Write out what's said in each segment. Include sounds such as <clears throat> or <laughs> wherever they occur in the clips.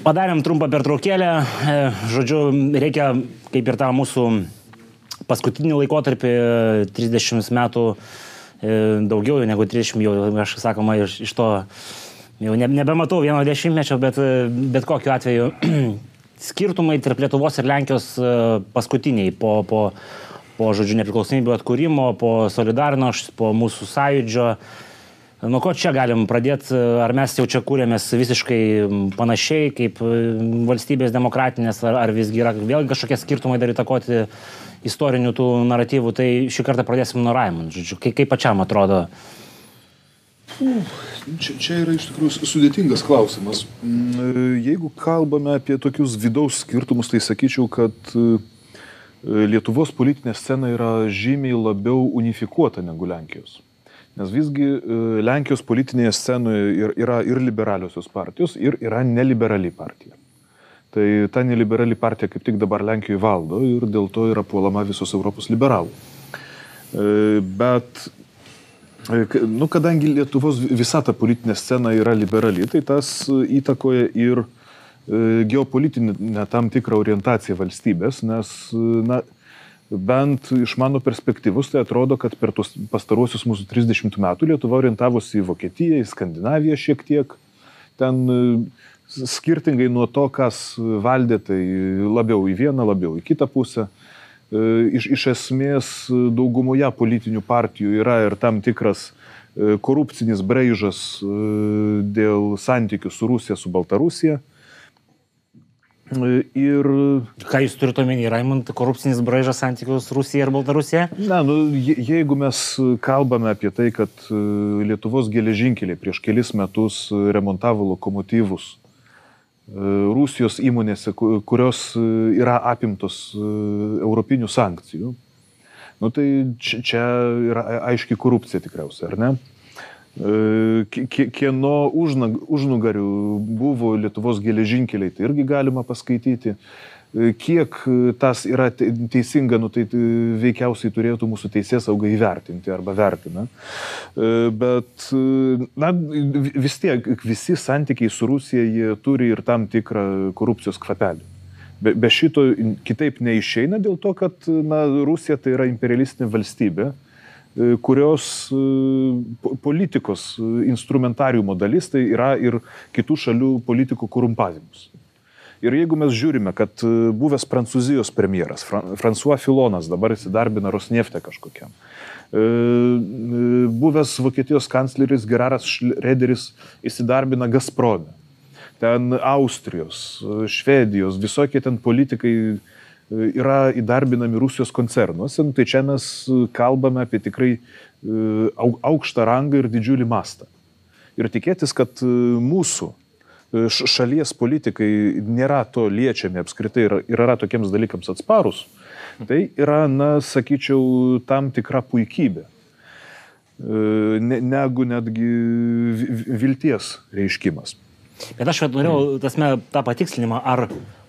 Padarėm trumpą pertraukėlę. E, žodžiu, reikia, kaip ir tą mūsų paskutinį laikotarpį, 30 metų, e, daugiau negu 30, jau, aš sakoma, iš, iš to jau ne, nebematau vieno dešimtmečio, bet, bet kokiu atveju <clears throat> skirtumai tarp Lietuvos ir Lenkijos e, paskutiniai po, po, po žodžiu, nepriklausomybės atkūrimo, po Solidarno, po mūsų sąjūdžio Nuo ko čia galim pradėti, ar mes jau čia kūrėmės visiškai panašiai kaip valstybės demokratinės, ar, ar visgi yra vėl kažkokie skirtumai dar įtakoti istorinių tų naratyvų, tai šį kartą pradėsim nuo Raimond. Žodžiu, kaip, kaip pačiam atrodo? Čia, čia yra iš tikrųjų sudėtingas klausimas. Mm, jeigu kalbame apie tokius vidaus skirtumus, tai sakyčiau, kad e, Lietuvos politinė scena yra žymiai labiau unifikuota negu Lenkijos. Nes visgi e, Lenkijos politinėje scenoje yra ir liberaliosios partijos, ir yra neliberali partija. Tai ta neliberali partija kaip tik dabar Lenkijoje valdo ir dėl to yra puolama visos Europos liberalų. E, bet, e, nu, kadangi Lietuvos visa ta politinė scena yra liberali, tai tas įtakoja ir geopolitinę tam tikrą orientaciją valstybės, nes, na, bent iš mano perspektyvus, tai atrodo, kad per tos pastaruosius mūsų 30 metų Lietuva orientavosi į Vokietiją, į Skandinaviją šiek tiek. Ten e, skirtingai nuo to, kas valdė, tai labiau į vieną, labiau į kitą pusę. E, iš, iš esmės daugumoje politinių partijų yra ir tam tikras e, korupcinis braižas dėl santykių su Rusija, su Baltarusija. Ir... Ką jūs turite omeny, Raimond, korupcinis braižas santykius Rusija ir Baltarusija? Na, nu, je, jeigu mes kalbame apie tai, kad e, Lietuvos geležinkeliai prieš kelis metus remontavo lokomotyvus e, Rusijos įmonėse, kurios e, yra apimtos europinių sankcijų, nu, tai čia yra aiški korupcija tikriausiai, ar ne? Kieno užnugarių buvo Lietuvos geležinkeliai, tai irgi galima paskaityti. Kiek tas yra teisinga, nu, tai veikiausiai turėtų mūsų teisės sauga įvertinti arba vertina. Bet na, vis tiek visi santykiai su Rusija jie turi ir tam tikrą korupcijos kvapelį. Be, be šito kitaip neišeina dėl to, kad na, Rusija tai yra imperialistinė valstybė E, kurios e, politikos e, instrumentariumo dalis tai yra ir kitų šalių politikų korumpavimus. Ir jeigu mes žiūrime, kad buvęs Prancūzijos premjeras François Filonas dabar įsidarbina Rosnefte kažkokiam, buvęs Vokietijos kancleris Geraras Šrederis įsidarbina Gazprome, ten Austrijos, Švedijos, visokie ten politikai yra įdarbinami Rusijos koncernuose, nu, tai čia mes kalbame apie tikrai e, aukštą rangą ir didžiulį mastą. Ir tikėtis, kad e, mūsų e, šalies politikai nėra to liečiami apskritai ir, yra tokiems dalykams atsparus, tai yra, na, sakyčiau, tam tikra puikybė. Ne, negu netgi vilties reiškimas. Bet aš norėjau tasme, tą patikslinimą, ar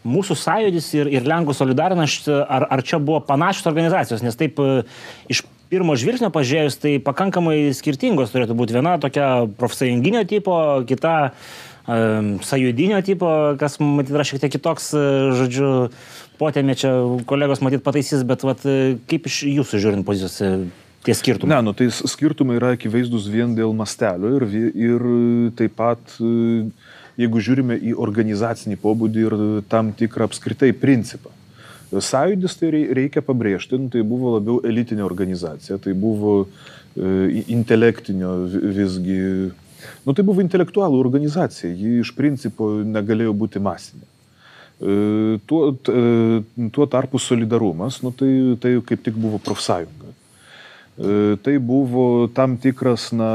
mūsų sąjūdis ir, ir Lenkų solidarnas, ar, ar čia buvo panašios organizacijos, nes taip e, iš pirmo žvilgsnio pažiūrėjus, tai pakankamai skirtingos turėtų būti. Viena tokia profsąjunginio tipo, kita um, sąjūdinio tipo, kas matyt yra šiek tiek kitoks, e, žodžiu, potėmė čia kolegos matyt pataisys, bet vat, kaip iš jūsų žiūrint pozicijos tie skirtumai? Ne, nu tai skirtumai yra akivaizdus vien dėl mastelio ir, ir taip pat uh, jeigu žiūrime į organizacinį pobūdį ir tam tikrą apskritai principą. Sąjūdis tai reikia pabrėžti, nu, tai buvo labiau elitinė organizacija, tai buvo e, intelektinio visgi, nu, tai buvo intelektualų organizacija, ji iš principo negalėjo būti masinė. E, tuo, e, tuo tarpu solidarumas, nu, tai, tai kaip tik buvo profsąjunga. E, tai buvo tam tikras na,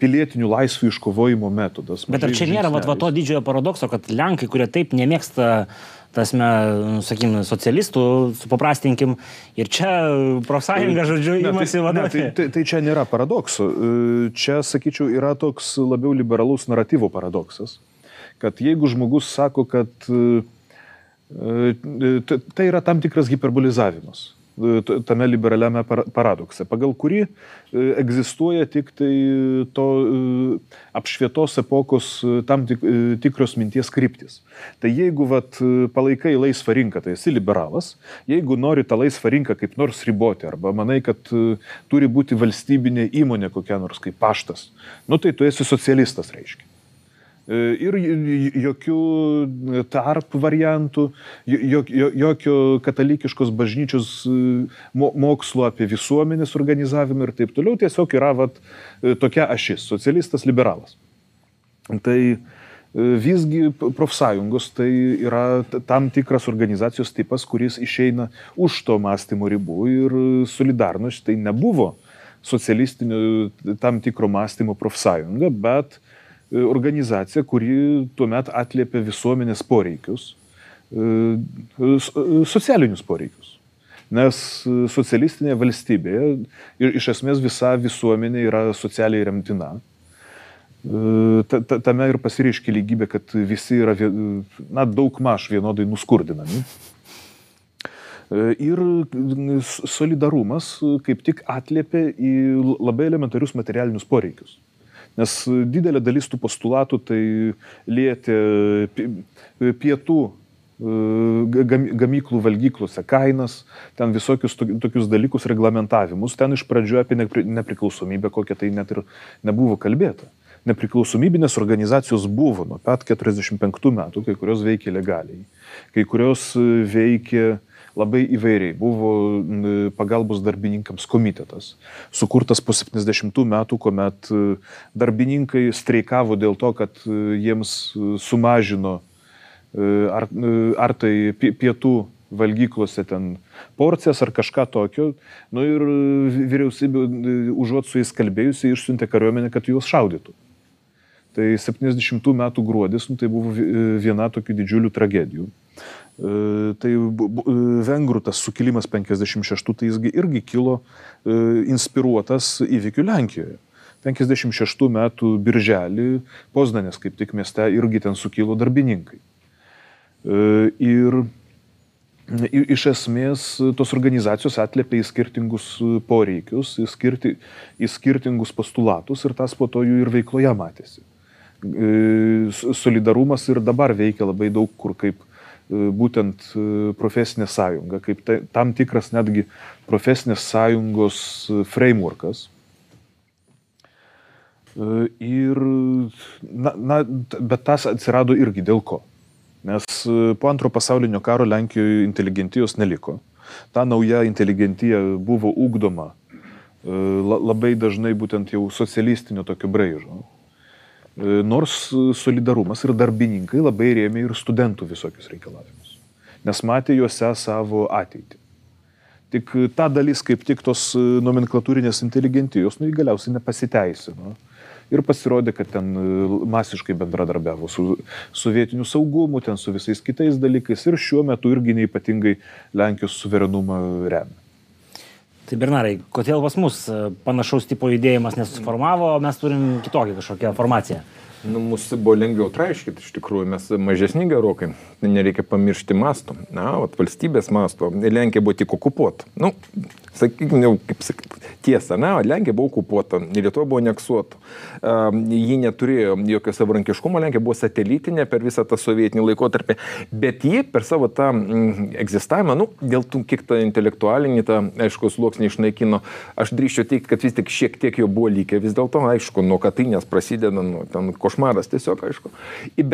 pilietinių laisvių iškovojimo metodas. Bet ar čia nėra va, va to didžiojo paradokso, kad Lenkai, kurie taip nemėgsta tasme, nu, sakykim, socialistų, supaprastinkim, ir čia profsąjunga, žodžiu, tai- imasi vadovauti. Tai, tai, tai čia nėra paradokso. E, čia, sakyčiau, yra toks labiau liberalus naratyvo paradoksas, kad jeigu žmogus sako, kad e, tai yra tam tikras hiperbolizavimas e, tame liberaliame paradokse, pagal kurį e, egzistuoja tik tai to apšvietos epokos tam tik, tikros minties kryptis. Tai jeigu vat, palaikai laisvą rinką, tai esi liberalas, jeigu nori tą laisvą rinką kaip nors riboti, arba manai, kad turi būti valstybinė įmonė kokia nors kaip paštas, nu tai tu esi socialistas, reiškia. E, ir jokių tarp variantų, jokio katalikiškos bažnyčios e, mokslo apie visuomenės organizavimą ir taip toliau. Tiesiog yra vat, e, tokia ašis - socialistas, liberalas. Tai visgi profsąjungos tai yra tam tikras organizacijos tipas, kuris išeina už to mąstymo ribų ir solidarność tai nebuvo socialistinio tam tikro mąstymo profsąjunga, bet E, organizacija, kuri tuomet atliepia visuomenės poreikius, e, e, socialinius poreikius. Nes socialistinėje valstybėje iš esmės visa visuomenė yra socialiai remtina. Tame ir pasireiškia lygybė, kad visi yra na, daug maž vienodai nuskurdinami. Ir solidarumas kaip tik atliepia į labai elementarius materialinius poreikius. Nes didelė dalis tų postulatų tai lietė pietų e, gamyklų valgyklose kainas, ten visokius tokius dalykus, reglamentavimus. Ten iš pradžių apie nepriklausomybę kokią tai net ir nebuvo kalbėta. Nepriklausomybinės organizacijos buvo nuo pat 45 metų, kai kurios veikė legaliai, kai kurios veikė uh, labai įvairiai. Buvo pagalbos darbininkams komitetas, sukurtas po 70 metų, kuomet e, darbininkai streikavo dėl to, kad e, jiems e, sumažino ar, ar tai pietų valgyklose ten porcijas ar kažką tokio. Nu ir vyriausybė užuot su jais kalbėjusi išsiuntė kariuomenę, kad juos šaudytų. Tai 70 metų gruodis, nu, tai buvo viena tokių didžiulių tragedijų. E, tai e, vengrų tas sukilimas 56, tai jisgi irgi kilo e, inspiruotas įvykių Lenkijoje. 56 metų birželį Poznanės kaip tik mieste irgi ten sukilo darbininkai. Ir iš esmės tos organizacijos atlėpia į skirtingus poreikius, į, skirti, į skirtingus postulatus ir tas po to jų ir veikloje matėsi. Solidarumas ir dabar veikia labai daug kur kaip būtent e, profesinė sąjunga, kaip tai, tam tikras netgi profesinės sąjungos e, frameworkas. Ir, na, na, bet tas atsirado irgi dėl ko? Nes po antro pasaulinio karo Lenkijoje inteligentijos neliko. Ta nauja inteligentija buvo ugdoma labai dažnai būtent jau socialistinio tokio braižo. E, nors solidarumas ir darbininkai labai rėmė ir studentų visokius reikalavimus, nes matė juose savo ateitį. Tik ta dalis kaip tik tos e, nomenklatūrinės inteligentijos, nu, galiausiai nepasiteisino. Ir pasirodė, kad ten e, masiškai bendradarbiavo su sovietiniu saugumu, ten su visais kitais dalykais ir šiuo metu irgi neipatingai Lenkijos suverenumą remia. Tai Bernarai, kodėl pas mus e, panašaus tipo judėjimas nesusiformavo, o mes turim kitokią kažkokią formaciją? Nu, mūsų buvo lengviau traiškyti, iš tikrųjų, mes mažesni gerokai, nereikia pamiršti masto. Na, vat, valstybės masto. Lenkija buvo tik okupuota. Nu, sakykime, jau kaip sakyti, tiesa, na, Lenkija buvo okupuota, Lietuva buvo aneksuota. Uh, ji neturėjo jokio savarankiškumo, Lenkija buvo satelitinė per visą tą sovietinį laikotarpį, bet ji per savo tą mm, egzistavimą, nu, dėl tų kiek tą intelektualinį, tą, aišku, sluoksnį išnaikino, aš drįščiau teikti, kad vis tik šiek tiek jo buvo likę, vis dėlto, aišku, nuo katinės prasideda, nu, ten košmaras tiesiog, aišku.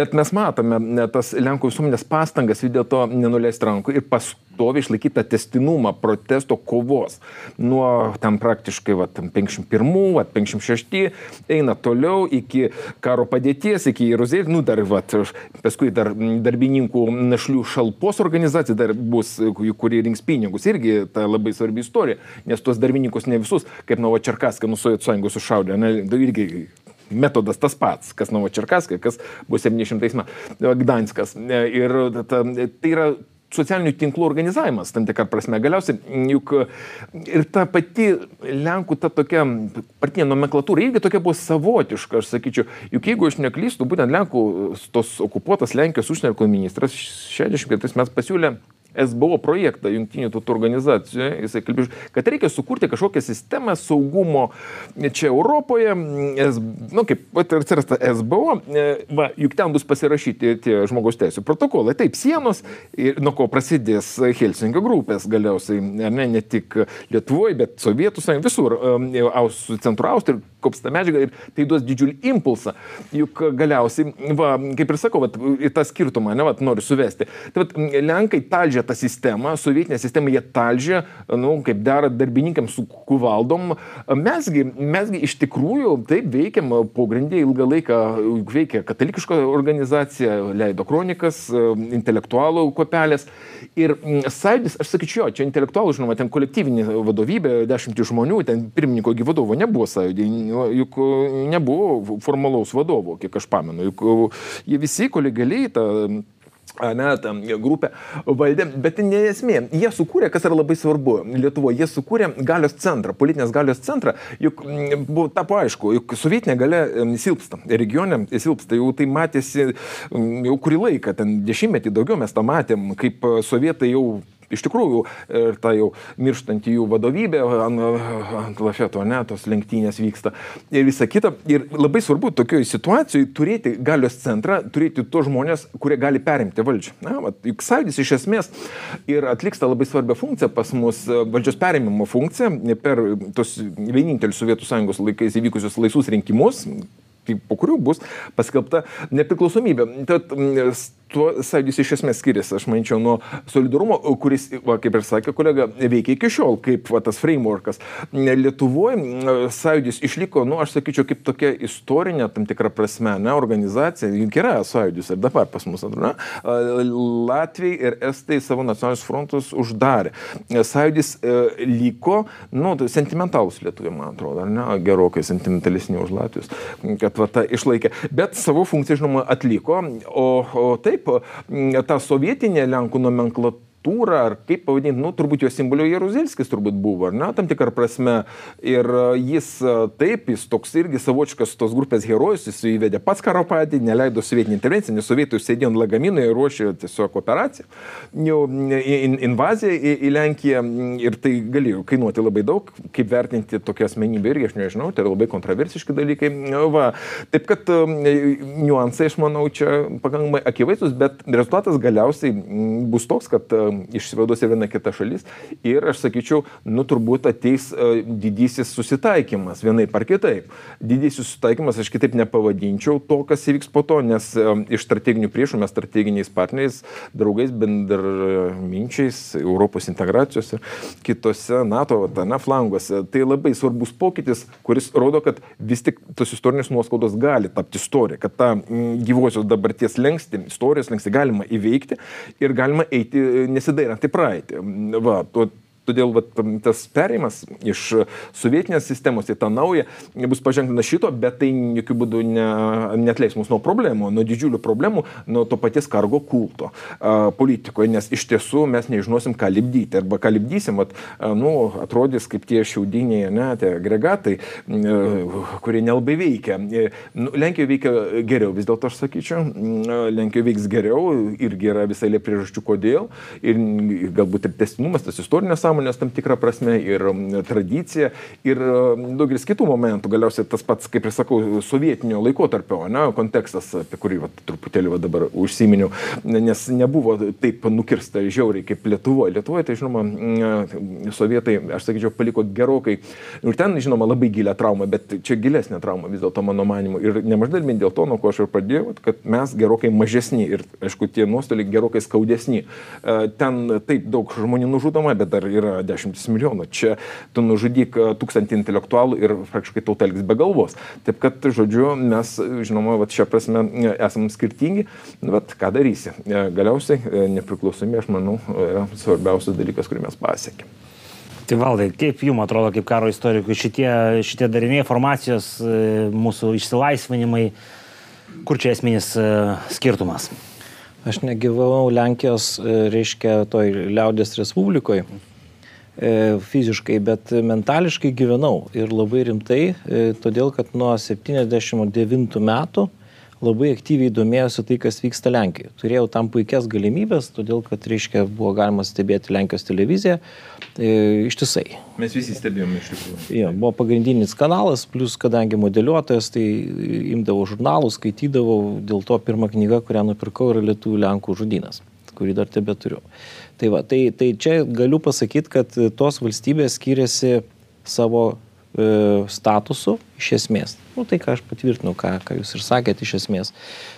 Bet mes matome ne, tas Lenkų visuomenės pastangas vis dėlto nenuleisti rankų ir pastovi išlaikyti tą testinumą protesto kovos. Nuo tam praktiškai va, 51, va, 56 eina toliau iki karo padėties, iki Jeruzalės, nu dar, va, paskui dar darbininkų našlių šalpos organizacija dar bus, kurie rinks pinigus. Irgi ta labai svarbi istorija, nes tuos darbininkus ne visus, kaip Novočerkaską nuo Sovietų sąjungos sušaudė, ne, irgi metodas tas pats, kas Novočerkaskai, kas bus 700 metų Gdanskas. Ir ta, tai yra socialinių tinklų organizavimas, tam tikrą prasme. Galiausiai, juk ir ta pati Lenkų, ta tokia partinė nomenklatūra irgi tokia buvo savotiška, aš sakyčiau. Juk jeigu aš neklystu, būtent Lenkų tos okupuotas Lenkijos užsienio ministras 64 metais pasiūlė SBO projektą Junktinių tautų organizacijoje, jisai kalbėjo, kad reikia sukurti kažkokią sistemą saugumo čia Europoje, S, nu kaip atsirasta SBO, e, va, juk ten bus pasirašyti tie žmogaus teisų protokolai, taip, sienos, ir nuo ko prasidės Helsingio grupės galiausiai, ne, ne tik Lietuvoje, bet Sovietų sąjungoje, visur, e, Centro Austrija, kopsta medžiaga ir tai duos didžiulį impulsą. Juk galiausiai, va, kaip ir sakau, vat, į tą skirtumą, ne, vat, noriu suvesti. Tai vat, Lenkai talžė talžė tą sistemą, sovietinę sistemą jie talžė, nu, kaip dera darbininkams su kuvaldom. Mesgi, mesgi iš tikrųjų taip veikiam, pogrindė ilgą laiką veikia katalikiška organizacija, leido kronikas, intelektualų kopelės. Ir sąjūdis, aš sakyčiau, čia intelektualų, žinoma, ten kolektyvinė vadovybė, dešimtį žmonių, ten pirmininko gyvadovo nebuvo sąjūdį, juk nebuvo formalaus vadovo, kiek aš pamenu, juk jie visi kolegaliai tą ne, tam grupė valdė, bet ne esmė. Jie sukūrė, kas yra labai svarbu Lietuvoje, jie sukūrė galios centrą, politinės galios centrą, juk buvo tapo aišku, juk sovietinė galia silpsta, regione silpsta, jau tai matėsi jau kurį laiką, ten dešimtmetį daugiau mes tą matėm, kaip sovietai jau iš tikrųjų ir ta jau mirštanti jų vadovybė ant, ant lafeto, ne, tos lenktynės vyksta ir visa kita. Ir labai svarbu tokioje situacijoje turėti galios centrą, turėti tos žmonės, kurie gali perimti valdžią. Na, vat, juk sąjūdis iš esmės ir atliks tą labai svarbią funkciją pas mus, valdžios perimimo funkciją per tos vienintelius Sovietų sąjungos laikais įvykusius laisvus rinkimus, po kurių bus paskelbta nepriklausomybė. Tad tuo sąjūdis iš esmės skiriasi, aš manyčiau, nuo solidarumo, kuris, va, kaip ir sakė kolega, veikia iki šiol, kaip va, tas frameworkas. Lietuvoje sąjūdis išliko, nu, aš sakyčiau, kaip tokia istorinė, tam tikra prasme, ne, organizacija, juk yra sąjūdis ir dabar pas mus, ne, Latvijai ir Estai savo nacionalinius frontus uždarė. Sąjūdis e, liko, nu, sentimentalus lietuviai, man atrodo, ne, gerokai sentimentalesni už Latvijos, kad va, ta išlaikė. Bet savo funkciją, žinoma, atliko, o, o taip, taip, ta sovietinė Lenkų nomenklatūra struktūrą, ar kaip pavadinti, nu, turbūt jo simbolio Jeruzelskis turbūt buvo, ar ne, tam tikrą prasme. Ir e, jis e, taip, jis toks irgi savočiškas tos grupės herojus, jis įvedė pats karo padėtį, neleido sovietinį intervenciją, nes sovietų sėdėjo ant lagaminų ir ruošė tiesiog operaciją, jau in, invaziją į, į Lenkiją ir tai galėjo kainuoti labai daug, kaip vertinti tokią asmenybę irgi, aš nežinau, tai yra labai kontroversiški dalykai. Va. Taip kad e, niuansai, aš manau, čia pakankamai akivaizdus, bet rezultatas galiausiai bus toks, kad išsivaduos ir viena kita šalis. Ir aš sakyčiau, nu turbūt ateis uh, didysis susitaikymas vienaip ar kitaip. Didysis susitaikymas aš kitaip nepavadinčiau to, kas įvyks po to, nes um, iš strateginių priešų mes strateginiais partneriais, draugais, bendraminčiais, Europos integracijos ir kitose NATO, tame flanguose. Tai labai svarbus pokytis, kuris rodo, kad vis tik tos istorinės nuoskaudos gali tapti istorija, kad tą gyvosios dabarties lengsti, istorijos lengsti galima įveikti ir galima eiti nesidairant į praeitį. Va, to, Todėl vat, tas perėjimas iš sovietinės sistemos į tą naują bus paženklinta šito, bet tai jokių būdų ne, netleis mus nuo problemų, nuo didžiulių problemų, nuo to paties kargo kulto a, politikoje, nes iš tiesų mes nežinosim, ką libdyti. Arba ką libdysim, vat, a, nu, atrodys kaip tie šiaudiniai, ne, tie agregatai, a, kurie nelabai veikia. E, nu, Lenkijoje veikia geriau, vis dėlto aš sakyčiau, Lenkijoje veiks geriau irgi yra visai lė priežasčių, kodėl. Ir galbūt ir testinumas, tas istorinės sąmonės sąmonės tam tikrą prasme ir tradicija ir daugelis kitų momentų. Galiausiai tas pats, kaip ir sakau, sovietinio laikotarpio ne, kontekstas, apie kurį va, truputėlį va, dabar užsiminiau, nes nebuvo taip nukirsta žiauriai kaip Lietuvoje. Lietuvoje, tai žinoma, sovietai, aš sakyčiau, paliko gerokai ir ten, žinoma, labai gilę traumą, bet čia gilesnė trauma vis dėlto mano manimu. Ir nemažai dalimi dėl to, nuo ko aš ir pradėjau, kad mes gerokai mažesni ir, aišku, tie nuostoliai gerokai skaudesni. Ten taip daug žmonių nužudoma, bet dar yra yra dešimtis milijonų. Čia tu nužudyk e, tūkstantį intelektualų ir praktiškai tauta elgs be galvos. Taip kad, žodžiu, mes, žinoma, vat, šią prasme e, esame skirtingi, bet ką darysi. E, galiausiai nepriklausomybė, aš manau, yra svarbiausias dalykas, kurį mes pasiekėme. Tai valdai, kaip jums atrodo, kaip karo istorikui, šitie, šitie dariniai, informacijos, mūsų išsilaisvinimai, kur čia esminis skirtumas? Aš negyvau Lenkijos, reiškia, toj liaudės Respublikoje fiziškai, bet mentališkai gyvenau ir labai rimtai, e, todėl kad nuo 79 metų labai aktyviai domėjosi tai, kas vyksta Lenkijoje. Turėjau tam puikias galimybės, todėl kad, reiškia, buvo galima stebėti Lenkijos televiziją e, ištisai. Mes visi stebėjome iš tikrųjų. Ja, buvo pagrindinis kanalas, plus kadangi modeliuotojas, tai imdavau žurnalus, skaitydavau, dėl to pirma knyga, kurią nupirkau, yra Lietuvų Lenkų žudynas, kurį dar tebe turiu. Tai, va, tai, tai čia galiu pasakyti, kad tos valstybės skiriasi savo E, statusu iš esmės. Nu, tai ką aš patvirtinu, ką, ką jūs ir sakėte iš esmės.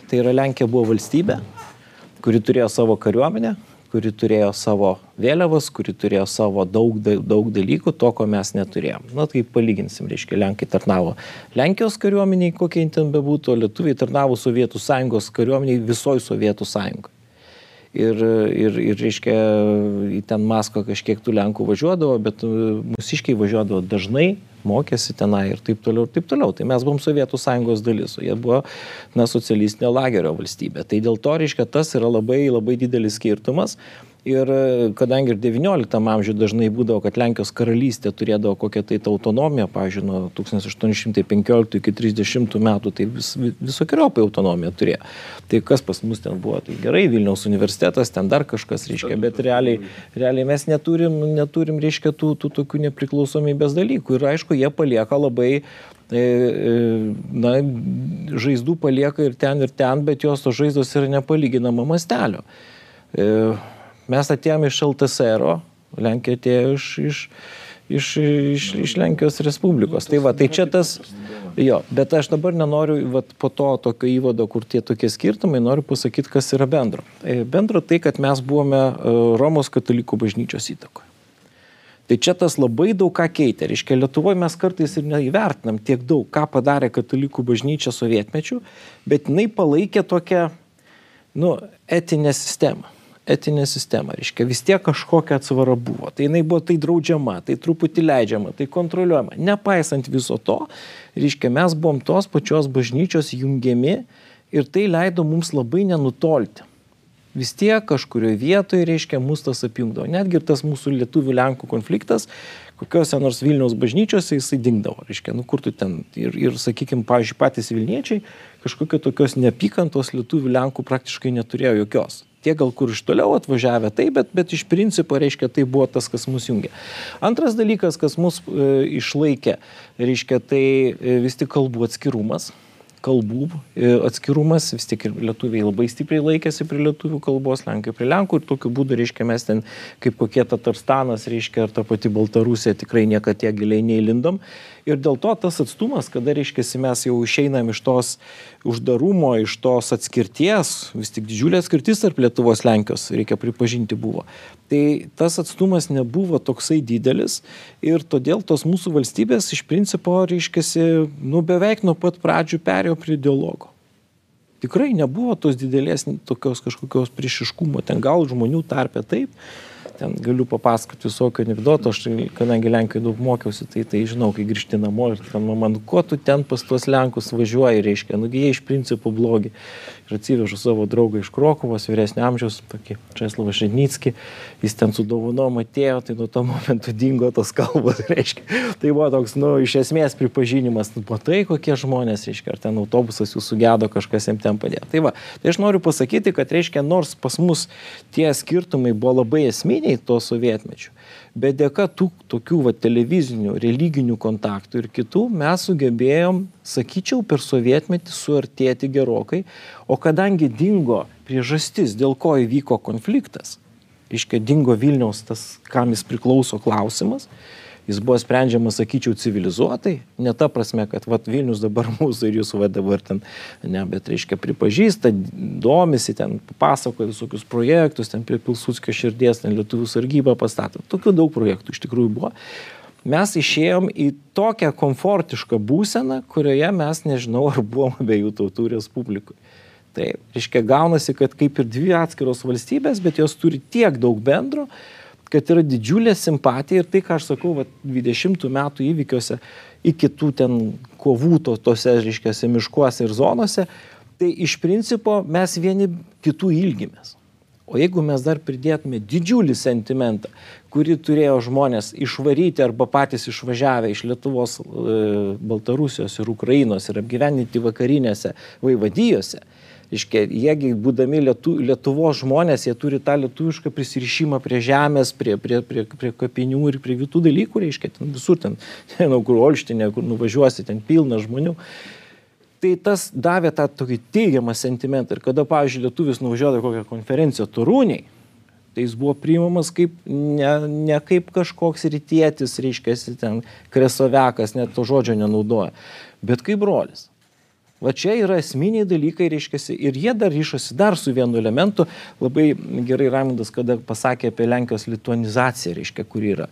Tai yra Lenkija buvo valstybė, kuri turėjo savo kariuomenę, kuri turėjo savo vėliavas, kuri turėjo savo daug, daug dalykų, to, ko mes neturėjom. Na, tai palyginsim, reiškia, Lenkai tarnavo Lenkijos kariuomeniai, kokie ten bebūtų, o lietuviai tarnavo Sovietų sąjungos kariuomeniai visoji Sovietų sąjunga ir, ir, ir reiškia, į ten Maskvą kažkiek tų Lenkų važiuodavo, bet e, mūsiškiai važiuodavo dažnai, mokėsi tenai ir taip toliau, ir taip toliau. Tai mes buvom Sovietų sąjungos dalis, o jie buvo, na, socialistinė lagerio valstybė. Tai dėl to, reiškia, tas yra labai, labai didelis skirtumas. Ir e, kadangi ir XIX amžiuje dažnai būdavo, kad Lenkijos karalystė turėdavo kokią tai autonomiją, pavyzdžiui, nuo 1815 iki 30 metų, tai vis, visokiojopai autonomiją turėjo. Tai kas pas mus ten buvo, tai gerai, Vilniaus universitetas, ten dar kažkas, reiškia, bet realiai, realiai mes neturim, neturim reiškia, tų, tų tokių nepriklausomybės dalykų. Ir aišku, jie palieka labai e, e, na, žaizdų palieka ir ten, ir ten, bet jos tos žaizdos yra nepalyginama mastelio. Mes atėjome iš LTSR, Lenkija atėjo iš, iš, iš, iš, iš Lenkijos Respublikos. Tai va, tai čia tas, jo, bet aš dabar nenoriu, va, po to tokio įvado, kur tie tokie skirtumai, noriu pasakyti, kas yra bendro. E, bendro tai, kad mes buvome e, Romos katalikų bažnyčios įtakoje. Tai čia tas labai daug ką keitė. Reiškia, Lietuvoje mes kartais ir neįvertinam tiek daug, ką padarė katalikų bažnyčia sovietmečių, bet jinai palaikė tokią, nu, etinę sistemą etinę sistemą. Reiškia, vis tiek kažkokia atsvara buvo. Tai jinai buvo tai draudžiama, tai truputį leidžiama, tai kontroliuojama. Nepaisant viso to, reiškia, mes buvom tos pačios bažnyčios jungiami ir tai leido mums labai nenutolti. Vis tiek kažkurioje vietoje, reiškia, mus tas apjungdavo. Netgi ir tas mūsų lietuvių lenkų konfliktas, kokiuose nors Vilniaus bažnyčiose jisai dingdavo. Reiškia, nu kur tu ten. Ir, ir sakykime, pavyzdžiui, patys Vilniečiai kažkokio tokios neapykantos lietuvių lenkų praktiškai neturėjo jokios tie gal kur iš toliau atvažiavę, taip, bet, bet iš principo, reiškia, tai buvo tas, kas mus jungia. Antras dalykas, kas mus e, išlaikė, reiškia, tai e, vis tik kalbų atskirumas kalbų e, atskirumas, vis tik ir lietuviai labai stipriai laikėsi prie lietuvių kalbos, lenkai prie lenkų ir tokiu būdu, reiškia, mes ten kaip kokie Tatarstanas, reiškia, ar ta pati Baltarusija tikrai niekada tiek giliai neįlindom. Ir dėl to tas atstumas, kada, reiškia, mes jau išeinam iš tos uždarumo, iš tos atskirties, vis tik didžiulė atskirtis tarp Lietuvos Lenkijos, reikia pripažinti, buvo. Tai tas atstumas nebuvo toksai didelis ir todėl tos mūsų valstybės iš principo, reiškia, nu beveik nuo pat pradžių perėjo prie dialogo. Tikrai nebuvo tos didelės tokios kažkokios priešiškumo, ten gal žmonių tarpe taip, ten galiu papasakoti visokių anegdotų, aš kadangi Lenkijoje daug mokiausi, tai, tai žinau, kai grįžti namo ir ten man, kuo tu ten pas tuos Lenkus važiuoji, reiškia, nugi jie iš principo blogi. Ir atsivežu savo draugą iš Krokovos, vyresnio amžiaus, tokį Česlavą Šednicki, jis ten su dovanom atėjo, tai nuo to momento dingo tos kalbos, <laughs> reiškia. Tai buvo toks, nu, iš esmės pripažinimas, nu, matai, kokie žmonės, reiškia, ar ten autobusas jūsų gedo, kažkas jiems ten padėjo. Tai va, tai aš noriu pasakyti, kad, reiškia, nors pas mus tie skirtumai buvo labai esminiai to sovietmečių, bet dėka tų tokių va, televizinių, religinių kontaktų ir kitų mes sugebėjom, sakyčiau, per sovietmetį suartėti gerokai, o kadangi dingo priežastis, dėl ko įvyko konfliktas, iškia dingo Vilniaus tas, kam jis priklauso klausimas, jis buvo sprendžiamas, sakyčiau, civilizuotai, ne ta prasme, kad vat, Vilnius dabar <laughs> mūsų ir jūsų va dabar ten, ne, bet reiškia pripažįsta, domisi, ten pasakoja visokius projektus, ten prie Pilsudskio širdies, ten Lietuvų sargybą pastato. Tokių daug projektų iš tikrųjų buvo. Mes išėjom į tokią komfortišką būseną, kurioje mes nežinau, ar buvom abiejų tautų respublikui. Tai reiškia, gaunasi, kad kaip ir dvi atskiros valstybės, bet jos turi tiek daug bendro, kad yra didžiulė simpatija ir tai, ką aš sakau, va, 20 metų įvykiuose, iki tų ten kovų to, tose, reiškia, miškuose ir zonose, tai iš principo mes vieni kitų ilgimės. O jeigu mes dar pridėtume didžiulį sentimentą, kurį turėjo žmonės išvaryti arba patys išvažiavę iš Lietuvos, e, Baltarusijos ir Ukrainos ir apgyveninti vakarinėse vaivadijose, Iškia, jiegi, būdami Lietu, Lietuvos žmonės, jie turi tą lietuvišką prisirišimą prie žemės, prie, prie, prie, prie kapinių ir prie kitų dalykų, reiškia, ten visur ten, <laughs> nežinau, kur Olštinė, kur nuvažiuosi, ten pilna žmonių. Tai tas davė tą tokį teigiamą sentimentą. Ir kada, pavyzdžiui, lietuvis nuvažiuoja kokią konferenciją Turūniai, tai jis buvo priimamas kaip ne, ne kaip kažkoks rytietis, reiškia, ten kresovekas, net to žodžio nenaudoja, bet kaip brolis. Va čia yra esminiai dalykai, reiškia, ir jie dar ryšosi dar su vienu elementu. Labai gerai Ramindas, kada pasakė apie Lenkijos lituanizaciją, reiškia, kur yra.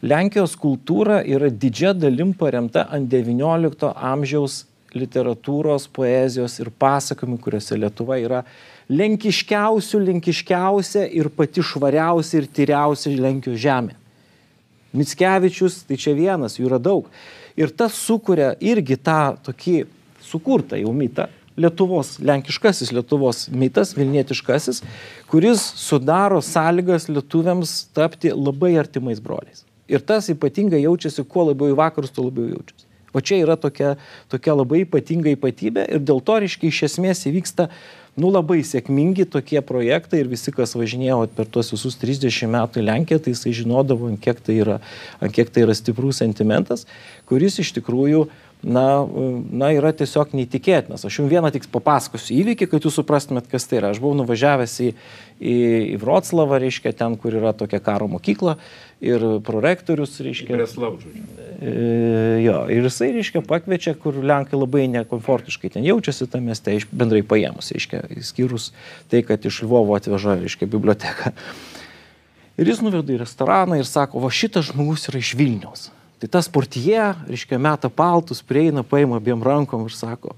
Lenkijos kultūra yra didžia dalim paremta ant XIX amžiaus literatūros, poezijos ir pasakojimų, kuriuose Lietuva yra lenkiškiausių, lenkiškiausia ir pati švariausia ir tyriausia Lenkijos žemė. Mitskevičius, tai čia vienas, jų yra daug. Ir tas sukuria irgi tą tokį sukurtą jau mitą, Lietuvos, lenkiškasis Lietuvos mitas, vilnietiškasis, kuris sudaro sąlygas lietuviams tapti labai artimais broliais. Ir tas ypatingai jaučiasi, kuo labiau į vakarus, tuo labiau jaučiasi. O čia yra tokia, tokia labai ypatinga ypatybė ir dėl to, reiškia, iš esmės įvyksta nu, labai sėkmingi tokie projektai ir visi, kas važinėjo per tuos visus 30 metų į Lenkiją, tai jisai žinodavo, ant kiek tai yra, ant kiek tai yra stiprus sentimentas, kuris iš tikrųjų na, na, yra tiesiog neįtikėtinas. Aš jums vieną tik papasakosiu įvykį, kad jūs suprastumėt, kas tai yra. Aš buvau nuvažiavęs į, į, į Vroclavą, reiškia, ten, kur yra tokia karo mokykla ir prorektorius, reiškia. E, jo, ir jisai, reiškia, pakviečia, kur Lenkai labai nekomfortiškai ten jaučiasi tame mieste, bendrai paėmus, reiškia, skyrus tai, kad iš Lvovo atveža, reiškia, biblioteką. Ir jis nuveda į restoraną ir sako, va šitas žmogus yra iš Vilnius. Tai tas portie, reiškia, meta paltus, prieina, paima abiem rankom ir sako,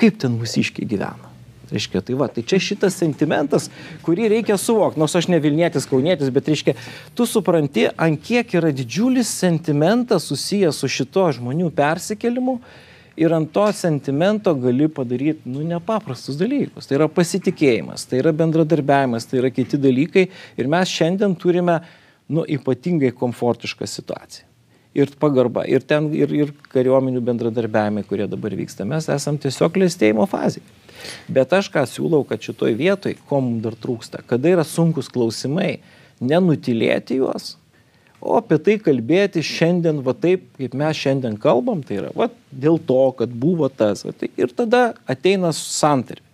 kaip ten mūsiškiai gyvena. Reiškia, tai va, tai čia šitas sentimentas, kurį reikia suvokti, nors aš ne Vilnietis, Kaunietis, bet reiškia, tu supranti, ant kiek yra didžiulis sentimentas susijęs su šito žmonių persikelimu ir ant to sentimento gali padaryti, nu, nepaprastus dalykus. Tai yra pasitikėjimas, tai yra bendradarbiavimas, tai yra kiti dalykai ir mes šiandien turime, nu, ypatingai komfortišką situaciją ir pagarba. Ir ten ir, ir kariuomenių bendradarbiavimai, kurie dabar vyksta. Mes esam tiesiog klėstėjimo fazėje. Bet aš ką siūlau, kad šitoj vietoj, ko mums dar trūksta, kada yra sunkus klausimai, nenutilėti juos, o apie tai kalbėti šiandien, va taip, kaip mes šiandien kalbam, tai yra, va dėl to, kad buvo tas. Va, tai, ir tada ateina santarvė.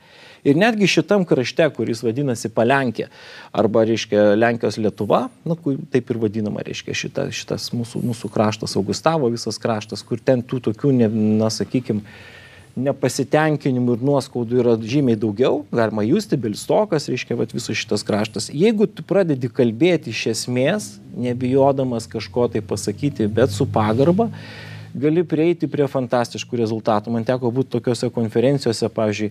Ir netgi šitam krašte, kuris vadinasi Palenkė, arba, reiškia, Lenkijos Lietuva, nu, taip ir vadinama, reiškia, šita, šitas mūsų, mūsų kraštas, Augustavo visas kraštas, kur ten tų tokių, ne, na, sakykime, nepasitenkinimų ir nuoskaudų yra žymiai daugiau, galima jūsti, Bilstokas, reiškia, vat, visas šitas kraštas. Jeigu tu pradedi kalbėti iš esmės, nebijodamas kažko tai pasakyti, bet su pagarba, gali prieiti prie fantastiškų rezultatų. Man teko būti tokiuose konferencijose, pavyzdžiui,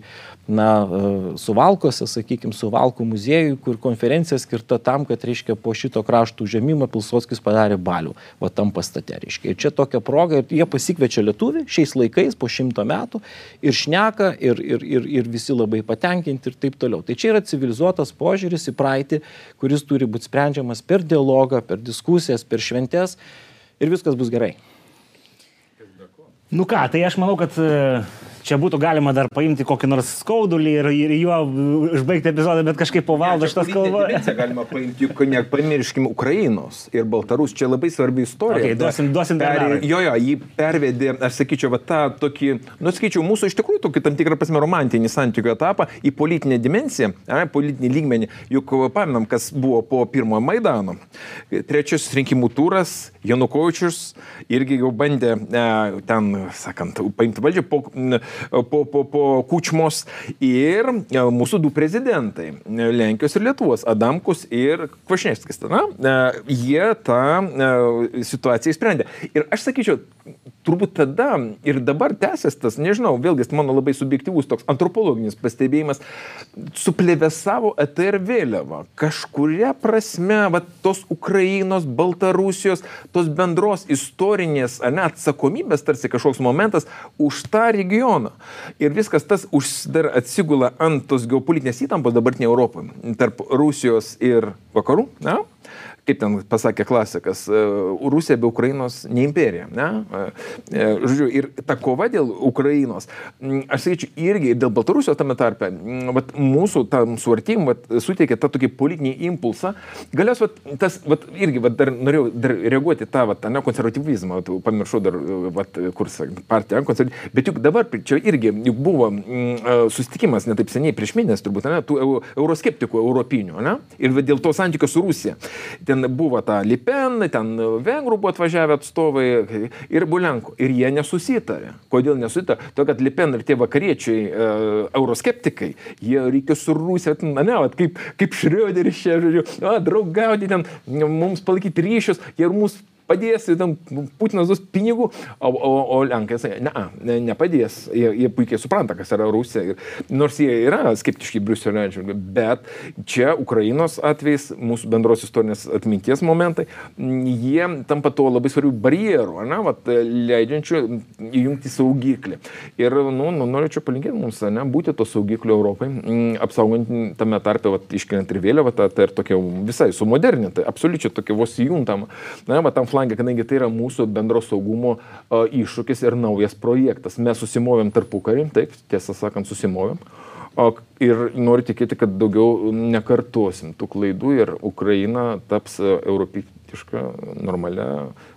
na, e, suvalkose, sakykime, suvalkų muziejui, kur konferencija skirta tam, kad, reiškia, po šito kraštų žemimo Pilsotskis padarė balių, va tam pastate, reiškia. Ir čia tokia proga, ir jie pasikviečia lietuvį šiais laikais, po šimto metų, ir šneka, ir, ir, ir, ir visi labai patenkinti ir taip toliau. Tai čia yra civilizuotas požiūris į praeitį, kuris turi būti sprendžiamas per dialogą, per diskusijas, per šventes ir viskas bus gerai. Nu ką, tai aš manau, kad e, čia būtų galima dar paimti kokį nors skaudulį ir, ir juo užbaigti epizodą, bet kažkaip po valandą šitas kalba. galima paimti, juk nepamirškim Ukrainos ir Baltarus, čia labai svarbi istorija. Okay, duosim, duosim per, jo, jo, jį pervedė, aš sakyčiau, va, tą tokį, nu, sakyčiau, mūsų iš tikrųjų tokį tam tikrą prasme romantinį santykių etapą į politinę dimensiją, a, politinį lygmenį. Juk paminam, kas buvo po pirmojo Maidano. Trečias rinkimų turas, Janukovičius irgi jau bandė e, ten sakant, paimti valdžią po, po, po, po Kučmos ir e, mūsų du prezidentai - Lenkijos ir Lietuvos - Adamkus ir Kvašnevskis. Na, e, jie tą e, situaciją įsprendė. Ir aš sakyčiau, turbūt tada ir dabar tęsės tas, nežinau, vėlgi mano labai subjektivus toks antropologinis pastebėjimas, suplevesavo ETR vėliava. Kažkuria prasme, va, tos Ukrainos, Baltarusijos, tos bendros istorinės, ne, atsakomybės tarsi kažkoks momentas už tą regioną regioną. Ir viskas tas dar atsigula ant tos geopolitinės įtampos dabartinėje Europoje tarp Rusijos ir vakarų. Ne? Kaip ten pasakė klasikas, e, Rusija be Ukrainos ne imperija. Ne? E, e, žodžiu, ir ta kova dėl Ukrainos, aš sakyčiau, irgi dėl Baltarusijos tame tarpe, vat, mūsų tam suartim suteikė tą tokį politinį impulsą. Galiausiai tas, vat, irgi, vat, dar norėjau dar reaguoti tą, vat, ne, konservatyvizmą, vat, pamiršau dar, vat, kur partija, bet juk dabar čia irgi juk buvo mm, susitikimas netaip seniai prieš mėnesį, turbūt, ne, tų euroskeptikų europinių, ne, ir dėl to santykio su Rusija. Ten buvo ta Lipen, ten vengrų buvo atvažiavę atstovai ir Bulenkų. Ir jie nesusitarė. Kodėl nesusitarė? To, kad Lipen ir tie vakariečiai e, euroskeptikai, jie reikia su Rusija, ne, vat, kaip, kaip Šrioderis čia, žodžiu, draugauti ten, mums palaikyti ryšius, jie ir mūsų padės, tam Putinas duos pinigų, o, o, o Lenkai ne, ne, nepadės. Jie, jie puikiai supranta, kas yra Rusija. Ir, nors jie yra skeptiški Briuselio atžvilgiu, bet čia Ukrainos atvejais, mūsų bendros istorinės atminties momentai, jie tampa to labai svarbių barjerų, ne, vat, leidžiančių įjungti saugiklį. Ir, nu, nu norėčiau palinkėti mums, ne, būti to saugiklio Europai, apsaugant tame tarpe, vat, iškeliant ir vėliavą, tą, tą ir tokia visai sumoderninta, absoliučiai tokia vos įjuntama. Na, va, tam flange, kadangi tai yra mūsų bendro saugumo iššūkis ir naujas projektas. Mes susimovėm tarpukarį, taip, tiesą sakant, susimovėm. O, ir noriu tikėti, kad daugiau nekartuosim tų klaidų ir Ukraina taps europietiška, normalia,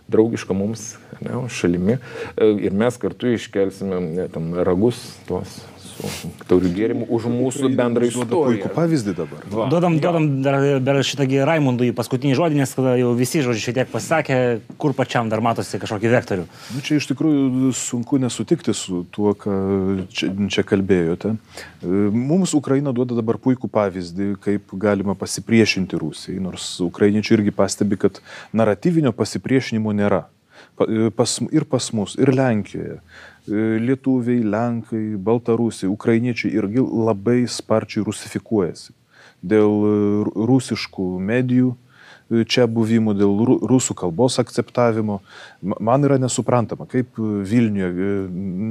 draugiška mums ne, šalimi. E, ir mes kartu iškelsime ne, tam ragus su taurių gėrimų už mūsų bendrą istoriją. Puikų pavyzdį dabar. Va. Duodam, duodam dar, dar šitągi Raimondui paskutinį žodį, nes tada jau visi žodžiai šiek tiek pasakė, kur pačiam dar matosi kažkokį vektorių. Nu, čia iš tikrųjų sunku nesutikti su tuo, ką čia, čia kalbėjote. Mums Ukraina duoda dabar puikų pavyzdį, kaip galima pasipriešinti Rusijai, nors ukrainiečiai irgi pastebi, kad naratyvinio pasipriešinimo nėra. Pas, ir pas mus, ir Lenkijoje lietuviai, lenkai, baltarusiai, ukrainiečiai irgi labai sparčiai rusifikuojasi. Dėl e, rusiškų medijų e, čia buvimo, dėl rusų kalbos akceptavimo. Man yra nesuprantama, kaip Vilniuje,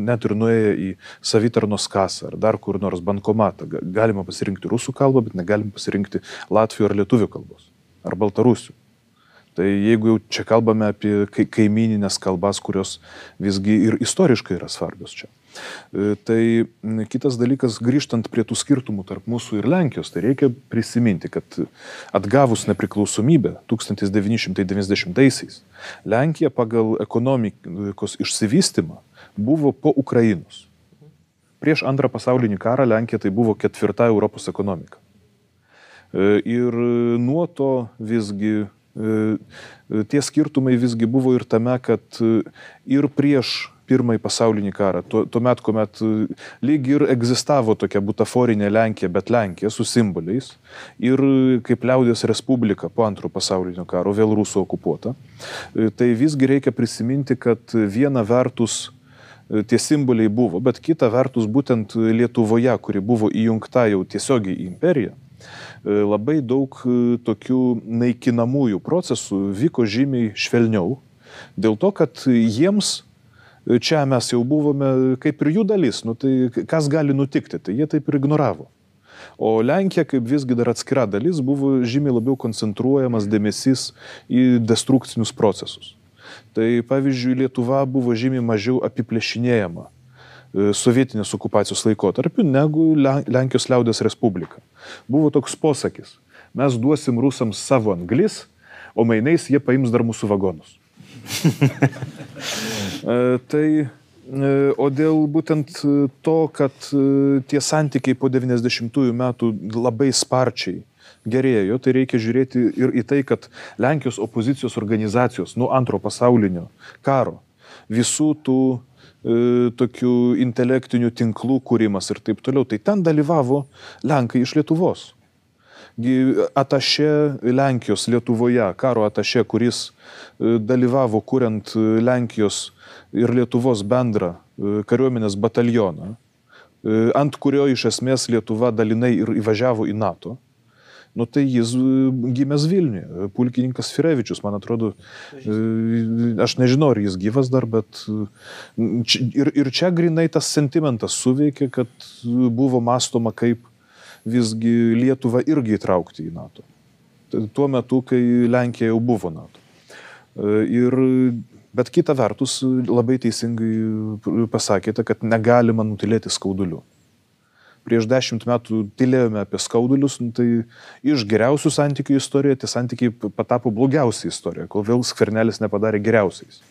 net ir nuėję į savitarnos kasą ar dar kur nors bankomatą, galima pasirinkti rusų kalbą, bet negalima pasirinkti latvių ar lietuvių kalbos. Ar baltarusių. Tai jeigu jau čia kalbame apie kaimininės kalbas, kurios visgi ir istoriškai yra svarbios čia. E, tai kitas dalykas, grįžtant prie tų skirtumų tarp mūsų ir Lenkijos, tai reikia prisiminti, kad atgavus nepriklausomybę 1990-aisiais, Lenkija pagal ekonomikos išsivystimą buvo po Ukrainos. Prieš antrą pasaulinį karą Lenkija tai buvo ketvirta Europos ekonomika. E, ir nuo to visgi tie skirtumai visgi buvo ir tame, kad e, ir prieš pirmąjį pasaulinį karą, tuomet, kuomet lyg ir egzistavo tokia butaforinė Lenkija, bet Lenkija su simboliais ir kaip Liaudės Respublika po antro pasaulinio karo vėl rusų okupuota, tai visgi reikia prisiminti, kad viena vertus tie simboliai buvo, bet kita vertus būtent Lietuvoje, kuri buvo įjungta jau tiesiogiai į imperiją, E, labai daug e, tokių naikinamųjų procesų vyko žymiai švelniau, dėl to, kad jiems e, čia mes jau buvome kaip ir jų dalis, nu tai kas gali nutikti, tai jie taip ir ignoravo. O Lenkija, kaip visgi dar atskira dalis, buvo žymiai labiau koncentruojamas dėmesys į destrukcinius procesus. Tai pavyzdžiui, Lietuva buvo žymiai mažiau apiplėšinėjama E, sovietinės okupacijos laikotarpiu negu Lenkijos liaudės Respublika. Buvo toks posakis, mes duosim rusams savo anglis, o mainais jie paims dar mūsų vagonus. <laughs> E, tai e, O dėl būtent to, kad tie santykiai po 90-ųjų metų labai sparčiai gerėjo, tai reikia žiūrėti ir į tai, kad Lenkijos opozicijos organizacijos nuo antro pasaulinio karo visų tų E, tokių intelektinių tinklų kūrimas ir taip toliau. Tai ten dalyvavo Lenkai iš Lietuvos. Atašė Lenkijos Lietuvoje, karo atašė, kuris e, dalyvavo kuriant Lenkijos ir Lietuvos bendrą e, kariuomenės batalioną, ant kurio iš esmės Lietuva dalinai ir įvažiavo į NATO. Nu tai jis e, gimęs Vilniuje, pulkininkas Firevičius, man atrodo, e, aš nežinau, ar jis gyvas dar, bet ir, ir čia grinai tas sentimentas suveikė, kad buvo mąstoma, kaip visgi Lietuvą irgi įtraukti į NATO. Tuo metu, kai Lenkija jau buvo NATO. Ir Bet kita vertus, labai teisingai pasakėte, kad negalima nutilėti skaudulių. Prieš dešimt metų tylėjome apie skaudulius, nu, tai iš geriausių santykių istorijoje tie santykiai patapo blogiausia istorija, kol vėl skvernelis nepadarė geriausiais.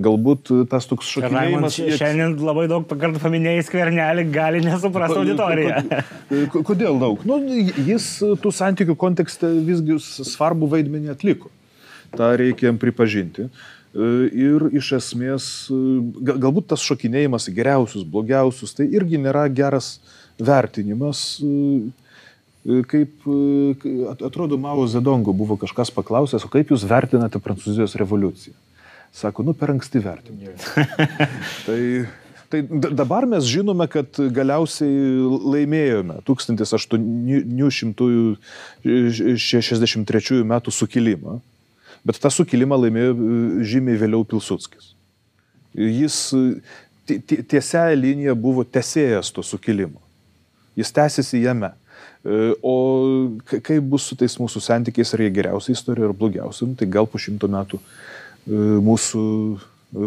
Galbūt tas toks šokinėjimas... Raimond, šiandien labai daug kartų paminėjai skvernelį, gali nesuprasti auditoriją. Kodėl daug? Nu, jis tų santykių kontekste visgi svarbu vaidmenį atliko. Ta reikia jam pripažinti. E, ir iš esmės, e, galbūt tas šokinėjimas į geriausius, blogiausius, tai irgi nėra geras vertinimas. E, kaip atrodo, Mao Zedongo buvo kažkas paklausęs, o kaip jūs vertinate Prancūzijos revoliuciją? Sako, nu per anksti vertinti. <laughs> tai, tai dabar mes žinome, kad galiausiai laimėjome 1863 m. sukilimą Bet tą sukilimą laimėjo e, žymiai vėliau Pilsudskis. Jis tiesia linija buvo tesėjas to sukilimo. Jis tęsiasi jame. E, o kaip bus su tais mūsų santykiais, ar jie geriausia istorija, ar blogiausia, nu, tai gal po šimto metų e, mūsų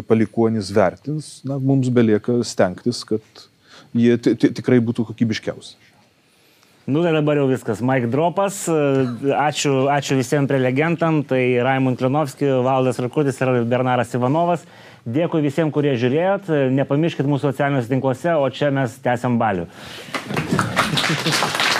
palikuonis vertins, na, mums belieka stengtis, kad jie tikrai būtų kokybiškiausi. Nu tai dabar jau viskas. Mike Dropas, ačiū, ačiū visiems prelegentam, tai Raimond Klinovski, Valdas Rakutis ir Bernaras Ivanovas. Dėkui visiems, kurie žiūrėjot. Nepamirškit mūsų socialiniuose tinkluose, o čia mes tęsiam balių. Obrigado. <laughs>